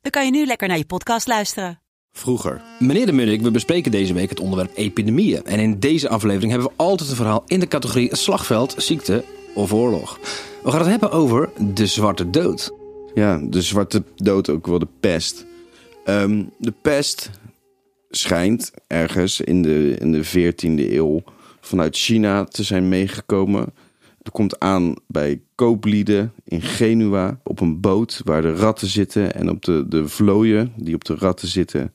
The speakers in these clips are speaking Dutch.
dan kan je nu lekker naar je podcast luisteren. Vroeger. Meneer de Munnik, we bespreken deze week het onderwerp epidemieën. En in deze aflevering hebben we altijd een verhaal in de categorie slagveld, ziekte of oorlog. We gaan het hebben over de zwarte dood. Ja, de zwarte dood, ook wel de pest. Ehm, de pest schijnt ergens in de, in de 14e eeuw vanuit China te zijn meegekomen. Er komt aan bij kooplieden in Genua op een boot waar de ratten zitten. En op de, de vlooien die op de ratten zitten,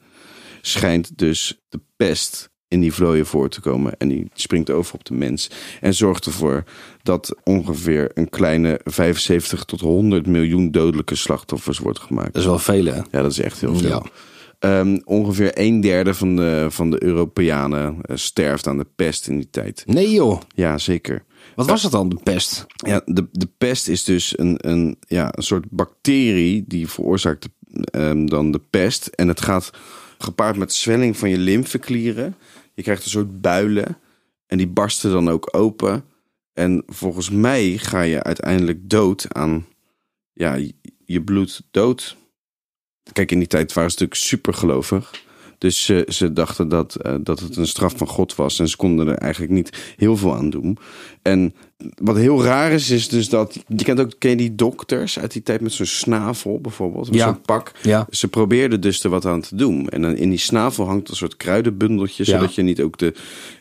schijnt dus de pest in die vlooien voor te komen. En die springt over op de mens. En zorgt ervoor dat ongeveer een kleine 75 tot 100 miljoen dodelijke slachtoffers wordt gemaakt. Dat is wel veel, hè? Ja, dat is echt heel veel. Ja. Ehm, ongeveer een derde van de, van de Europeanen eh, sterft aan de pest in die tijd. Nee joh, Ja, zeker. Wat was het dan, de pest? Ja, de, de pest is dus een, een, ja, een soort bacterie die veroorzaakt ehm, dan de pest. En het gaat gepaard met zwelling van je lymfeklieren. Je krijgt een soort builen en die barsten dan ook open. En volgens mij ga je uiteindelijk dood aan ja, je bloed dood. Kijk, in die tijd waren ze natuurlijk super gelovig. Dus ze, ze dachten dat, eh, dat het een straf van God was. En ze konden er eigenlijk niet heel veel aan doen. En wat heel raar is, is dus dat... Je kent ook ken je die dokters uit die tijd met zo'n snavel bijvoorbeeld. Met Ja. zo'n pak. Ja. Ze probeerden dus er wat aan te doen. En dan in die snavel hangt een soort kruidenbundeltje. Ja. Zodat je niet ook de...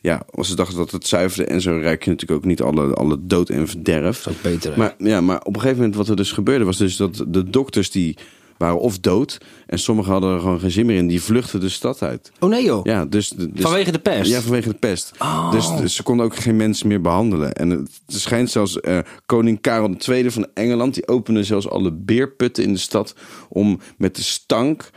Ja, als ze dachten dat het zuiverde. En zo ruik je natuurlijk ook niet alle, alle dood en verderf. Dat is ook beter, hè? Maar, ja, maar op een gegeven moment wat er dus gebeurde was dus dat de dokters die waren of dood. En sommigen hadden er gewoon geen zin meer in. Die vluchtten de stad uit. Oh nee joh, Ja, dus, dus vanwege de pest? ja, vanwege de pest. Oh. Dus, dus ze konden ook geen mensen meer behandelen. En het schijnt zelfs eh, koning Karel II van Engeland... die opende zelfs alle beerputten in de stad... om met de stank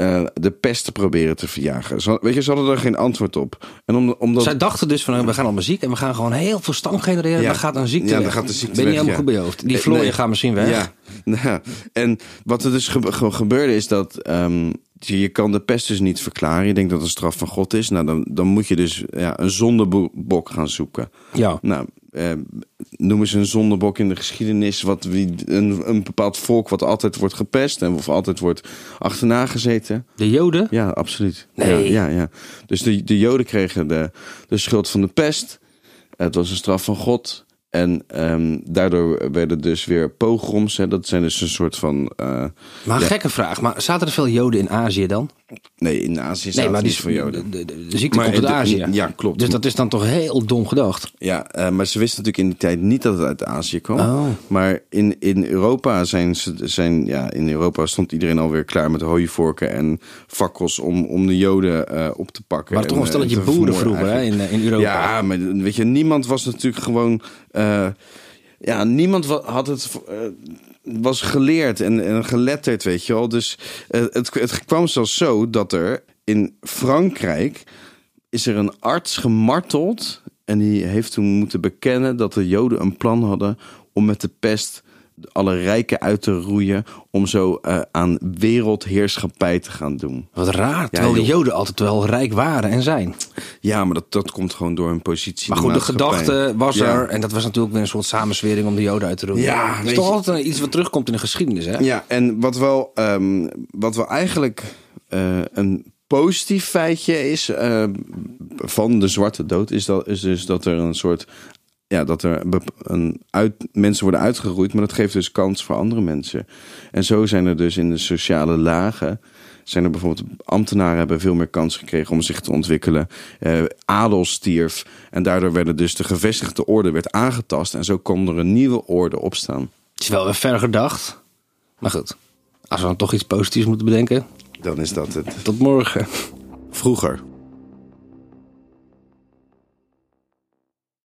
eh, de pest te proberen te verjagen. Ze, weet je, ze hadden er geen antwoord op. En om, omdat... Zij dachten dus van, we gaan allemaal ziek en we gaan gewoon heel veel stank genereren. Ja. Dan gaat een ziekte Ja, dan weg. gaat de ziekte Ben je helemaal ja. goed bij je hoofd? Die Eh, vlooien nee. gaan misschien weg. Ja, en wat er dus ge- ge- gebeurde is dat ehm, je, je kan de pest dus niet verklaren. Je denkt dat het een straf van God is. Nou, dan, dan moet je dus ja, een zondebok gaan zoeken. Ja. Nou, eh, noem eens een zondebok in de geschiedenis. Wat, wie, een, een bepaald volk wat altijd wordt gepest en of altijd wordt achterna gezeten. De joden? Ja, absoluut. Nee. Ja, ja, ja. Dus de, de Joden kregen de, de schuld van de pest. Het was een straf van God. En ehm, daardoor werden dus weer pogroms. Hè. Dat zijn dus een soort van. eh, Maar gekke vraag, maar zaten er veel joden in Azië dan? Nee, in Azië Nee, zaten maar niet die, voor Joden. De, de, de ziekte Maar komt uit de- Azië. ja, klopt. Dus dat is dan toch heel dom gedacht. Ja, eh, maar ze wisten natuurlijk in die tijd niet dat het uit Azië kwam. Oh. Maar in, in Europa zijn ze zijn ja, in Europa stond iedereen alweer klaar met hooivorken en fakkels om, om de Joden eh, op te pakken. Maar toch En, een stelletje eh, te boeren vroeger hè, in, eigenlijk. in Europa. Ja, maar weet je, niemand was natuurlijk gewoon. eh, ja, niemand had het. eh, was geleerd en, en geletterd, weet je wel. Dus eh, het, het kwam zelfs zo dat er in Frankrijk is er een arts gemarteld. En die heeft toen moeten bekennen dat de Joden een plan hadden om met de pest alle rijken uit te roeien. Om zo eh, aan wereldheerschappij te gaan doen. Wat raar, terwijl de joden altijd wel rijk waren en zijn. Ja, maar dat, dat komt gewoon door hun positie. Maar goed, de gedachte was Ja. er. En dat was natuurlijk weer een soort samenswering om de joden uit te roeien. Ja, dat is toch je- altijd iets wat terugkomt in de geschiedenis, hè? Ja, en wat wel, ehm, wat wel eigenlijk eh, een positief feitje is eh, van de zwarte dood, is, dat, is dus dat er een soort. Ja, dat er een uit, mensen worden uitgeroeid, maar dat geeft dus kans voor andere mensen. En zo zijn er dus in de sociale lagen. Zijn er bijvoorbeeld ambtenaren hebben veel meer kans gekregen om zich te ontwikkelen. Eh, adel stierf. En daardoor werden dus de gevestigde orde werd aangetast. En zo kon er een nieuwe orde opstaan. Het is wel weer ver gedacht. Maar goed, als we dan toch iets positiefs moeten bedenken. Dan is dat het. Tot morgen. Vroeger.